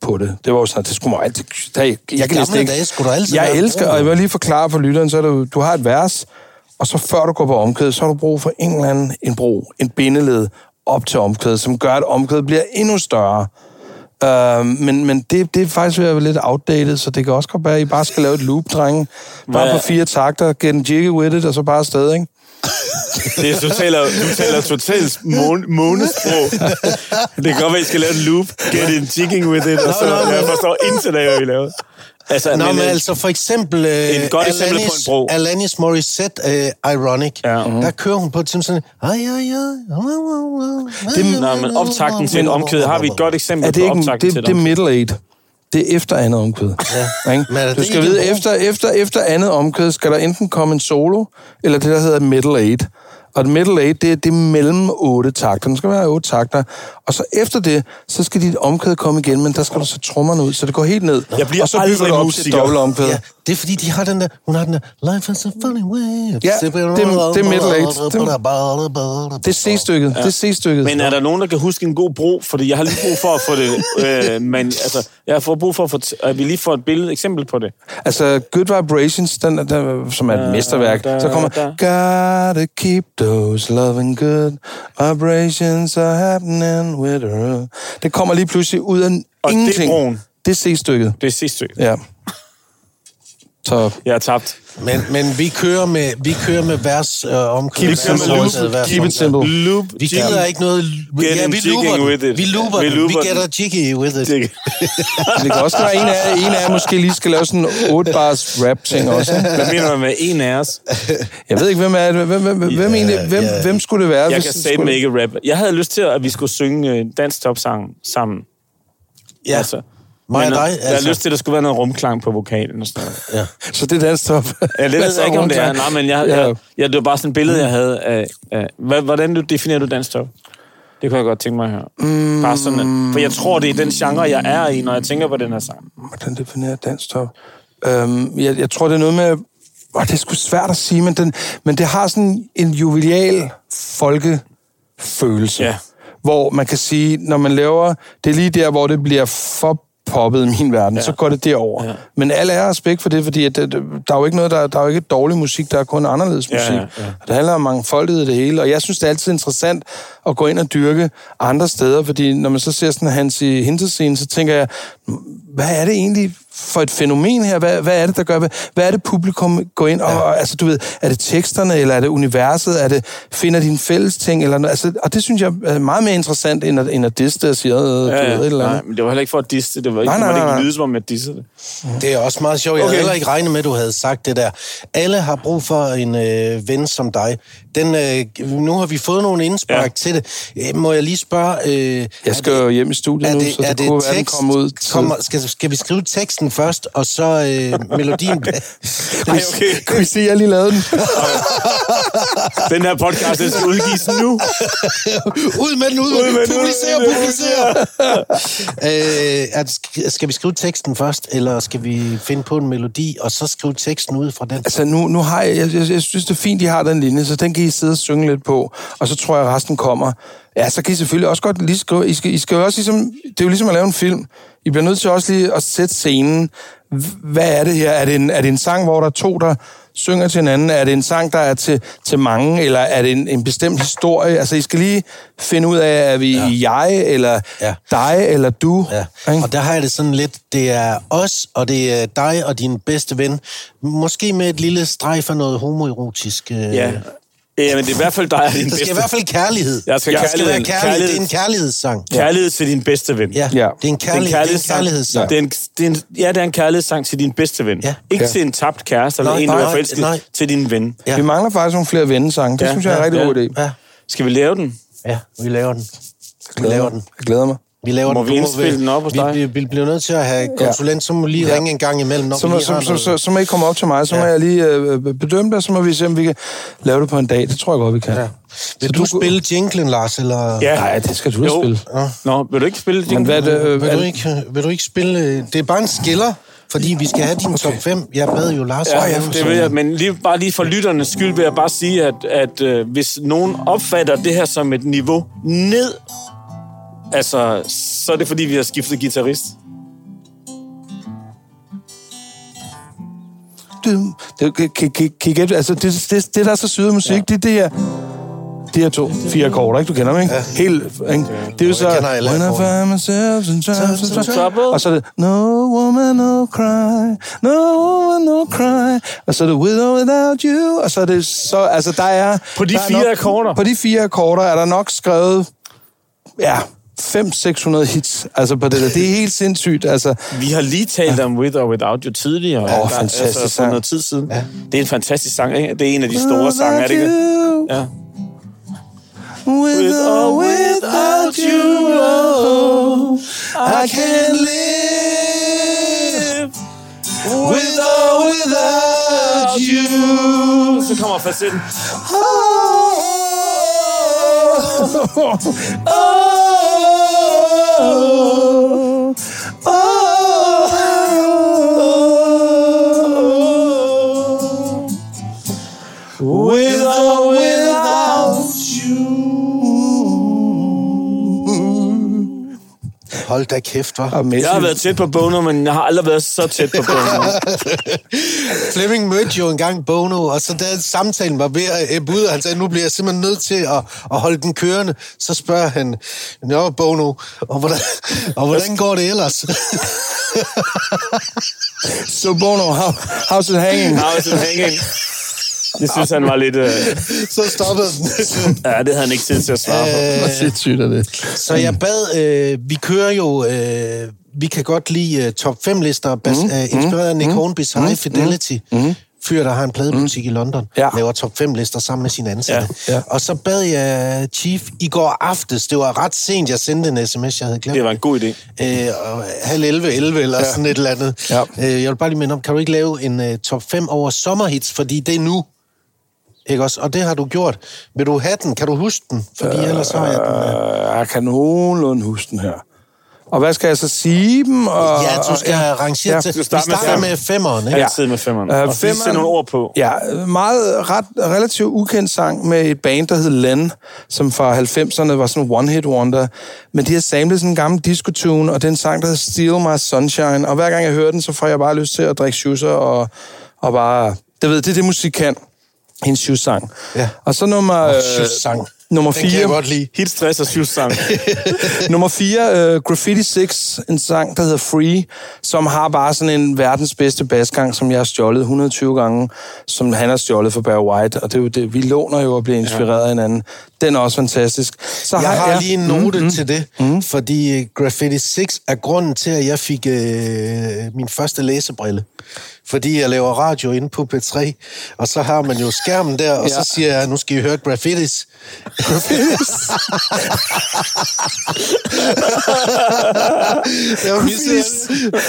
på det. Det var jo sådan, det skulle man altid... Der, jeg kan ikke...
dage skulle der altid
Jeg
være
elsker,
bro.
og jeg vil lige forklare for lytteren, så er du, du har et vers, og så før du går på omkvædet, så har du brug for en eller anden en bro, en bindeled op til omkvædet, som gør, at omkvædet bliver endnu større. Uh, men men det, det er faktisk ved at være lidt outdated, så det kan også godt være, at I bare skal lave et loop, drenge. Bare på fire takter, get en jiggy with it, og så bare afsted, ikke?
Det er, du taler, du taler totalt måne, månesprog. Det kan godt være, at I skal lave en loop. Get in jigging with it. Og så,
Nå, nå,
jeg
men-
forstår intet af, hvad vi laver. Altså,
Nå, men,
øh,
altså for eksempel... Øh,
Et godt eksempel på en bro.
Alanis Morissette, øh, Ironic.
Ja.
Ja. Der kører hun på et sådan... Ej, ej, ej,
det, nej, men optakten til en omkvæd har vi et godt eksempel
Er det
på
ikke en,
optakten
det,
til
det er
et
middle eight. Det er efter andet omkvæd. Ja. Ikke?
Men det
Du skal vide, efter, efter, efter andet omkvæd skal der enten komme en solo, eller det, der hedder middle eight. Og et middle eight, det er, det er mellem otte takter. Den skal være otte takter. Og så efter det, så skal dit omkvæd komme igen, men der skal du så trommerne ud, så det går helt ned.
Jeg bliver
og så
aldrig
op til
musiker.
dobbelt omkvæd.
Ja, det er fordi, de har den der... Hun har den der... Life is a funny way.
Ja, det er- det er middle eight. Det er C-stykket. Ja. Det er C-stykket.
Men er der nogen, der kan huske en god bro? Fordi jeg har lige brug for at få det... Øh, men, altså, jeg har fået brug for, at, få at vi lige får et billede, eksempel på det.
Altså, Good Vibrations, den, den, som er et mesterværk,
da,
så kommer Gotta keep those loving good vibrations are happening with her. Det kommer lige pludselig ud af
Og det er
ingenting.
broen.
Det er C-stykket.
Det er stykke.
Ja. Så
Jeg har tabt.
Men, men vi kører med, vi kører med vers øh, omkring.
Keep it simple. Keep it simple.
Loop.
Vi gider ikke noget...
Get
ja, vi looper
with it.
Vi looper
Vi
den.
looper
Vi
den.
get a jiggy with it.
Det-
kan også være, en af, en af jer måske lige skal lave sådan en 8 bars rap ting også.
Hvad mener man med en af os?
Jeg ved ikke, hvem er det? Hvem, hvem, hvem, hvem, egentlig, hvem,
ja.
hvem skulle det være?
Jeg
hvis
kan
det
sige
skulle-
med ikke rap. Jeg havde lyst til, at vi skulle synge øh, dansk topsang sammen.
Ja,
Altså,
mig og dig.
øh, Jeg har lyst til, at der skulle være noget rumklang på vokalen og sådan noget.
Ja.
Så det er dansk top.
Ja, det ved jeg ikke, om det er. Nej, men jeg,
Ja.
jeg, jeg, det var bare sådan et billede, jeg havde af... af hvordan du definerer du dansk top? Det kunne jeg godt tænke mig at høre. Mm. Bare sådan, at, for jeg tror, det er den genre, jeg er i, når jeg tænker på den her sang.
Hvordan definerer dansk top? Øhm, jeg, jeg tror, det er noget med og det er sgu svært at sige, men, den, men det har sådan en jubilial folkefølelse.
Ja.
Hvor man kan sige, når man laver, det er lige der, hvor det bliver for poppet i min verden, ja. så går det derover. Ja. Men alle er respekt for det, fordi at det, der er jo ikke noget, der, der er jo ikke dårlig musik, der er kun anderledes musik.
Ja, ja, ja.
Det handler om mangfoldighed i det hele, og jeg synes, det er altid interessant at gå ind og dyrke andre steder, fordi når man så ser sådan hans i Hinterscene, så tænker jeg, hvad er det egentlig for et fænomen her? Hvad, hvad er det, der gør? Hvad, hvad er det, publikum går ind og, ja. og, altså du ved, er det teksterne, eller er det universet? Er det, finder de en fælles ting? Eller, altså, og det synes jeg er meget mere interessant, end at, end at diste og sige, øh, du
Ja,
et
ja.
eller
Nej,
andet.
men det var heller ikke for at disse. Det var ikke,
Nej,
nej,
nej,
nej,
nej,
ikke
nej.
lyde, som om jeg dissede det.
Det er også meget sjovt. Jeg havde
Okay.
heller ikke regnet med, at du havde sagt det der. Alle har brug for en øh, ven som dig. Den, øh, nu har vi fået nogle indspark ja. Til det. Øh, må jeg lige spørge... Øh,
Jeg skal jo hjem i studiet nu, så det, kunne være, den kommer ud. til-
Kommer, skal, skal vi skrive teksten først, og så øh, melodien?
Ej, okay.
Kan vi se, at jeg lige lavede den?
Den her podcast, den skal udgives nu.
ud med den, ud,
Ud med den,
Publicer, publicer. øh, at, skal vi skrive teksten først, eller skal vi finde på en melodi, og så skrive teksten ud fra den?
Altså, nu, nu har jeg, jeg, jeg, jeg synes, det er fint, de har den linje, så den kan I sidde og synge lidt på, og så tror jeg, at resten kommer. Ja, så kan I selvfølgelig også godt lige skrive, I skal, I skal jo også ligesom, det er jo ligesom at lave en film. I bliver nødt til også lige at sætte scenen. Hvad er det her? Er det en, er det en sang, hvor der er to, der synger til hinanden? Er det en sang, der er til, til mange, eller er det en, en bestemt historie? Altså, I skal lige finde ud af, er vi ja. jeg, eller
Ja.
dig, eller du?
Ja,
Ikke?
og der har jeg det sådan lidt, det er os, og det er dig og din bedste ven. Måske med et lille strejf af noget homoerotisk. Øh.
Ja. Ja, men det er i hvert fald dig og din
Der skal
bedste.
i hvert fald kærlighed.
Jeg skal
der skal være
kærlighed-
kærlighed. Det er en
kærlighed-
kærlighedssang.
Kærlighed til din bedste ven.
Ja,
Ja.
det er en, kærlighed, det er en kærlighedssang.
Det er en, det er en, ja, det er en kærlighedssang til din bedste ven.
Ja.
Ikke
Ja.
til en tabt kæreste, eller
Nej,
en, du er forelsket
nej.
til din ven.
Ja.
Vi mangler faktisk nogle flere vennesange. Det
Ja,
synes jeg er en
ja,
rigtig
ja.
god idé.
Ja,
Skal vi lave den?
ja, vi laver den. Vi laver den.
Jeg glæder mig.
Vi laver
Må
den.
vi
Du
indspille den op hos
vi,
dig?
Vi, vi bliver nødt til at have konsulent, så må lige
Ja.
ringe en gang imellem, når
Så
vi
må,
lige
så, så, så, så må I komme op til mig, så må
Ja.
jeg lige øh, bedømme det, og så må vi se, om vi kan lave det på en dag. Det tror jeg godt, vi kan.
Ja. Vil du, spille jinglen, Lars, eller...
Ja.
Nej, det skal du
Jo.
spille.
Nå, vil du ikke spille det?
Men hvad det? Øh,
Vil du, ikke, vil du ikke spille... Det er bare en skiller, fordi vi skal have din top 5. Jeg bad jo Lars...
Ja,
om
ja, det
så-
vil jeg, men lige, bare lige for lytternes skyld vil jeg bare sige, at, at øh, hvis nogen opfatter det her som et niveau ned, altså, så er det fordi, vi har skiftet guitarist.
det, det, kan, kan, altså, det, det, det, der er så syret musik, ja. det er det her, de her to, fire akkorder, ikke? Du kender dem, ikke? Ja. Helt, ikke? Det er jo så... When I find myself in trouble. Og så er det, no woman, no cry, no woman, no cry. Og så er det, with or without you. Og så er det så, altså der er...
På de
der er
fire
nok,
akkorder?
På de fire akkorder er der nok skrevet, ja, 500-600 hits, altså på det der. Det er helt sindssygt, altså.
Vi har lige talt om With or Without You tidligere.
Åh,
Der-
fantastisk
altså,
sang.
noget tid siden. Ja. Det er en fantastisk sang, ikke? Det er en af de store sange, er det ikke? Ja.
With or without you, oh, I can live. With or without you.
Så kommer facetten.
Oh. oh, oh,
Hold da kæft, var.
Messi,
Jeg har været tæt på Bono, men jeg har aldrig været så tæt på Bono.
Flemming mødte jo engang Bono, og så da samtalen var ved at ebbe ud, og han sagde, nu bliver jeg simpelthen nødt til at, at holde den kørende, så spørger han, Nå, Bono, og hvordan, og hvordan går det ellers?
so Bono, how, how's it hanging?
How is it hanging? Det synes han var lidt... Øh,
så stoppede den.
ja, det havde han ikke tid til at svare på.
Hvor sindssygt er det.
Så jeg bad, øh, vi kører jo, øh, vi kan godt lide øh, top 5 lister, bas, mm, øh, inspireret af Nick mm, Hornbys High Fidelity. Mm, fyr, der har en pladebutik mm. i London,
Ja.
laver top 5 lister sammen med sine ansatte.
Ja, ja.
Og så bad jeg Chief i går aftes, det var ret sent, jeg sendte en sms, jeg havde glemt.
Det var en god idé.
Øh, og halv 11, 11 eller ja. sådan et eller andet.
Ja.
Øh, jeg vil bare lige minde om, kan du ikke lave en uh, top 5 over sommerhits, fordi det er nu. Ikke også? Og det har du gjort. Vil du have den? Kan du huske den? Fordi ellers har jeg den.
Øh, jeg kan nogenlunde huske den her. Og hvad skal jeg så sige dem? Og,
Ja, du skal rangere
ja.
til. Vi
starter med
starter
fem.
med femmeren, ikke?
Ja. Altid med femmeren.
Øh,
og lige sætte
femmeren-
nogle ord på.
Ja, meget ret, relativt ukendt sang med et band, der hed Len, som fra 90'erne var sådan en one-hit wonder. Men de har samlet sådan en gammel disco-tune, og det er en sang, der hedder Steal My Sunshine. Og hver gang jeg hører den, så får jeg bare lyst til at drikke shoeser og, og bare... Det ved, det er det, musik kan. En shoe-sang.
Ja.
Og så nummer...
Oh,
øh,
shoe-sang.
Nummer
Den kan jeg godt lide.
Hit, stress og shoes-sang.
Nummer 4, uh, Graffiti 6, en sang, der hedder Free, som har bare sådan en verdens bedste basgang, som jeg har stjålet 120 gange, som han har stjålet for Barry White, og det er jo det, vi låner jo og bliver inspireret ja. af hinanden. Den er også fantastisk. Så
Jeg har
ja,
lige en note mm, til det, mm. fordi øh, Graffiti 6 er grunden til, at jeg fik øh, min første læsebrille. Fordi jeg laver radio inde på P3, og så har man jo skærmen der, og
Ja.
så siger jeg, nu skal I høre graffitis.
Graffitis.
det var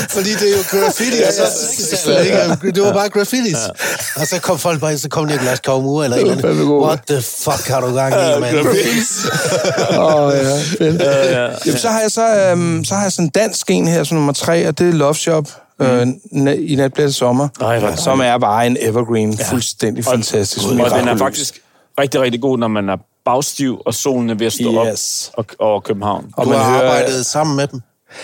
fordi det er jo graffiti, og så sexsalg, ikke? Det var bare graffitis. Og så kom folk bare, så kom Niklas Kaumur eller et eller andet. What the fuck har du gang i, mand?
Åh, oh, ja. Fedt.
ja.
Jamen, så har jeg så, øhm, så har jeg sådan en dansk en her, som nummer tre, og det er Love Shop. Øh, na- I nat bliver det sommer,
Ej, hvor
som er bare en evergreen, ja. fuldstændig fantastisk.
Og den er faktisk rigtig, rigtig god, når man er bagstiv, og solen er ved at stå
Yes.
op og, over København.
Og
Du
man
har
hører-
arbejdet sammen med dem.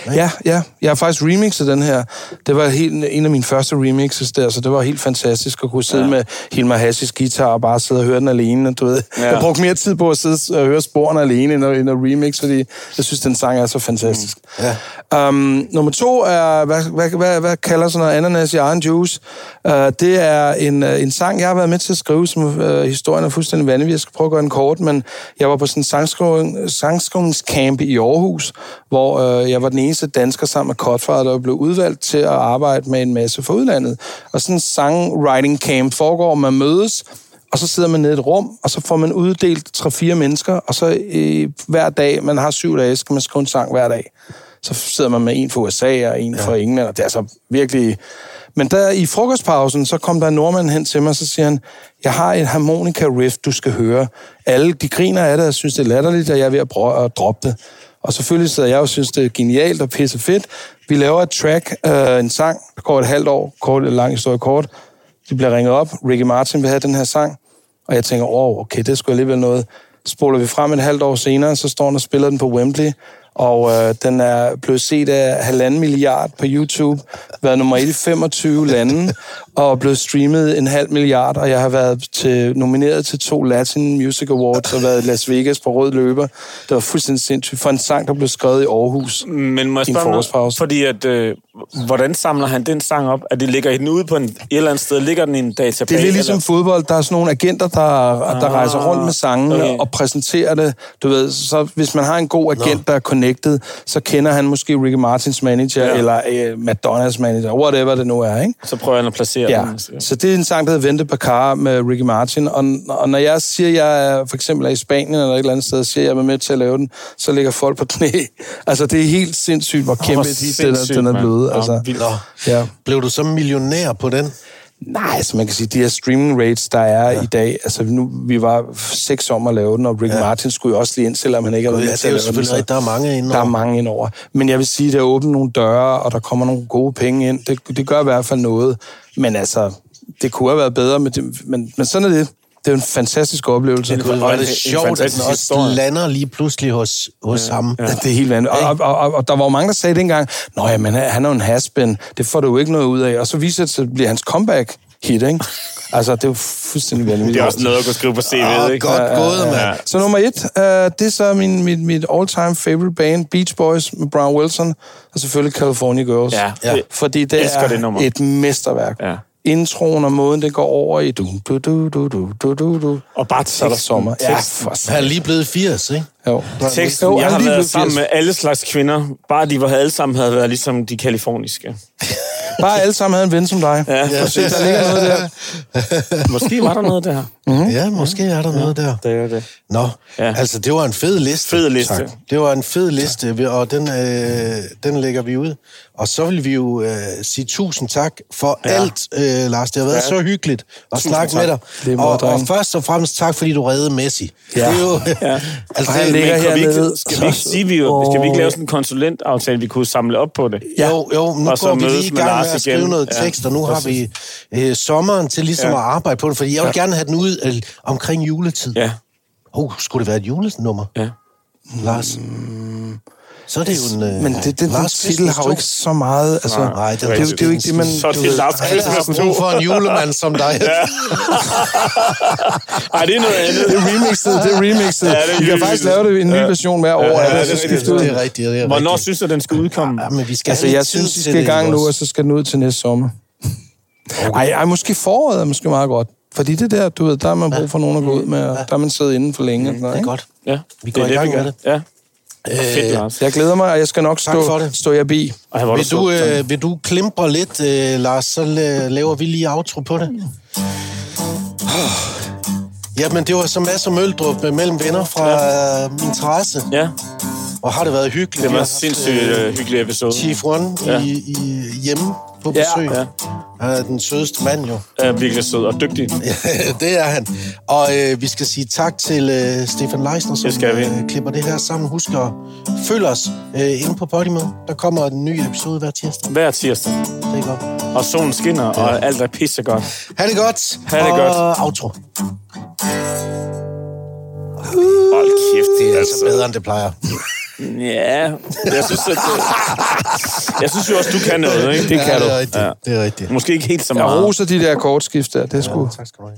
Ja, ja. Jeg har faktisk remixet den her. Det var helt, en af mine første remixes der, så det var helt fantastisk at kunne sidde ja. med Hilmar Hassis guitar og bare sidde og høre den alene. Du ved. Ja. Jeg brugte mere tid på at sidde og høre sporene alene, end at, end at remix, fordi jeg synes, den sang er så fantastisk.
Mm. Ja.
Um, nummer to er, hvad, hvad, hvad, hvad kalder sådan noget ananas i egen juice? Uh, det er en, uh, en sang, jeg har været med til at skrive, som uh, historien er fuldstændig vanvittig. Jeg skal prøve at gøre den kort, men jeg var på sådan en sangskrivning, sangskrivningscamp i Aarhus, hvor uh, jeg var den eneste dansker sammen med Cutfather, der blev udvalgt til at arbejde med en masse fra udlandet. Og sådan en songwriting camp foregår, man mødes, og så sidder man nede i et rum, og så får man uddelt 3-4 mennesker, og så øh, hver dag, man har syv dage, skal man skrive en sang hver dag. Så sidder man med en fra USA og en ja. fra England, og det er så virkelig... Men der i frokostpausen, så kom der en nordmand hen til mig, og så siger han, jeg har et harmonika riff, du skal høre. Alle, de griner af det, og synes, det er latterligt, og jeg er ved at, prøve at droppe det. Og selvfølgelig sidder jeg og synes, det er genialt og pisse fedt. Vi laver et track, øh, en sang, der går et halvt år, kort, lang historie kort. De bliver ringet op, Ricky Martin vil have den her sang, og jeg tænker, åh, oh, okay, det skulle alligevel noget. Spoler vi frem et halvt år senere, så står han og spiller den på Wembley, og øh, den er blevet set af halvanden milliard på YouTube, været nummer 1 i 25 lande, og blevet streamet en halv milliard, og jeg har været til, nomineret til to Latin Music Awards, og været i Las Vegas på rød løber. Det var fuldstændig sindssygt for en sang, der blev skrevet i Aarhus.
Men må jeg spørge. Fordi at, øh, hvordan samler han den sang op? Er det ligger den ude på en, et eller andet sted? Ligger den i en database?
Det er lidt ligesom
eller?
fodbold. Der er sådan nogle agenter, der, der rejser rundt med sangene
okay.
og præsenterer det. Du ved, så hvis man har en god agent, der er connected, så kender han måske Ricky Martins manager,
Ja.
eller øh, Madonnas manager, whatever det nu er, ikke?
Så prøver han at placere
Ja,
den.
så det er en sang, der hedder Vente Bacar med Ricky Martin, og, og når jeg siger, at jeg er, for eksempel er i Spanien eller et eller andet sted, siger, at jeg er med til at lave den, så ligger folk på knæ. Altså, det er helt sindssygt, hvor kæmpe
hvor
hit den er, den er blevet. Altså, ja.
Blev du så millionær på den?
Nej, altså man kan sige, de her streaming rates, der er ja. i dag, altså nu, vi var seks om at lave den, og Rick ja. Martin skulle jo også lige ind, selvom han ikke har været med til
er
at lave den, så.
Der er mange inde
Der er mange indover. Men jeg vil sige, det har åbnet nogle døre, og der kommer nogle gode penge ind. Det, det gør i hvert fald noget. Men altså, det kunne have været bedre, men, det, men, men sådan er det. Det er en fantastisk oplevelse.
Gud, hvor er det sjovt, at den også
historie.
lander lige pludselig hos, hos ja, ham.
Ja. Det er helt vanvittigt. Og, og, og, og der var jo mange, der sagde dengang, Nå ja, men han er jo en haspen. Det får du jo ikke noget ud af. Og så viser det sig, at det bliver hans comeback hit, ikke? Altså, det er jo fuldstændig vanvittigt.
Det er også noget at kunne skrive på CV'et,
Åh,
ikke?
godt gået, mand.
Så nummer et, uh, det er så min, mit, mit all-time favorite band, Beach Boys med Brown Wilson, og selvfølgelig California Girls.
Ja,
Ja.
det-
Fordi det
elsker
er
det nummer.
et mesterværk.
Ja.
Introen og måden, det går over i du, du, du, du, du, du, du, du.
Og bare
Så er der
teksten.
sommer. Ja,
Teksten.
for
Han er lige blevet 80, ikke?
Jo.
Teksten,
Jo,
jeg har
lige
været
blevet
sammen
80.
med alle slags kvinder. Bare de var alle sammen havde været ligesom de kaliforniske.
bare alle sammen havde en ven som dig.
Ja,
Ja.
præcis.
Der ligger noget der.
Måske var der noget der.
Mhm.
Ja, måske er der noget der.
Det er det.
Nå,
Ja.
ja. altså det var en fed liste.
Fed liste.
Tak. Det var en fed liste, og den, øh, den lægger vi ud. Og så vil vi jo øh, sige tusind tak for
Ja.
ja. alt, øh, Lars. Det har været
Ja.
ja. så hyggeligt at
Tusind
snakke
tak.
med dig.
Det
og,
drenge.
og først og fremmest tak, fordi du reddede Messi.
Ja.
Det er jo,
Ja.
altså,
Og han
det,
ligger
Men vi skal vi ikke sige, vi, jo, skal vi ikke lave sådan en konsulentaftale, vi kunne samle op på det?
Ja. Jo, jo, nu
Og så
går vi lige i
med
gang
Lars
med at
igen.
skrive noget
Ja,
tekst, og nu har vi øh, sommeren til ligesom
Ja.
at arbejde på det, fordi jeg vil gerne have den ud øh, omkring juletid.
Ja,
Oh, skulle det være et julenummer,
ja.
Lars? Så er det jo en... Øh,
Men det, det, den
Lars
titel har jo ikke så meget... Altså,
Nej,
Nej,
det, er jo- det er jo ikke det, man...
Så er
du
det Lars
Alle har brug
2.
for en julemand som dig.
Ej, det er noget andet.
Det er remixet, det er remixet.
Ja, det er
Vi kan faktisk lave det en ny
Ja.
version hver år,
Ja,
ja,
ja, det er
skifte ud.
det er rigtigt, det er
Hvornår synes du, den skal udkomme?
Ja, men vi skal
Altså, jeg synes, vi skal i
det,
gang nu, og så skal den ud til næste sommer. Ej, ej, måske foråret er måske meget godt. Fordi det der, du ved, der har man brug for nogen at gå ud med, og der har man siddet inden for længe. noget,
Det er
ikke?
godt.
Ja,
Vi
det
går
er
i
det,
gang
gør.
med det.
Ja. Fedt, Lars.
Jeg glæder mig, og jeg skal nok stå,
det.
stå jer bi.
Ej, er
Vil
du
øh, vil du klimpe lidt, øh, Lars, så la- laver vi lige outro på det. Jamen, det var som Mads og Møldrup øh, mellem venner fra ja. min terrasse.
Ja,
Og har det været hyggeligt.
det var en sindssygt øh, hyggelig episode.
Chief One
Ja.
ja. i, i, hjemme på
Ja,
besøg.
ja.
Han er den sødeste mand jo.
Er virkelig sød og dygtig.
det er han. Og øh, vi skal sige tak til øh, Stefan Leisner, som
Det skal vi.
Øh, klipper det her sammen. Husk at følge os øh, inde på Podimo. Der kommer en ny episode hver tirsdag.
Hver tirsdag.
Det er godt.
Og solen skinner, og alt er pissegodt.
Ha' det godt.
Ha' det
og
godt.
outro.
Hold kæft,
Det er altså bedre, end det plejer.
Ja, jeg synes, at, øh, jeg synes jo også, du kan noget, ikke?
Det kan
ja,
du.
det er rigtigt.
Ja.
Ja. Det er rigtigt.
Måske ikke helt så
Jeg
meget.
roser de der kortskift der. Det er sgu...
Tak skal du have.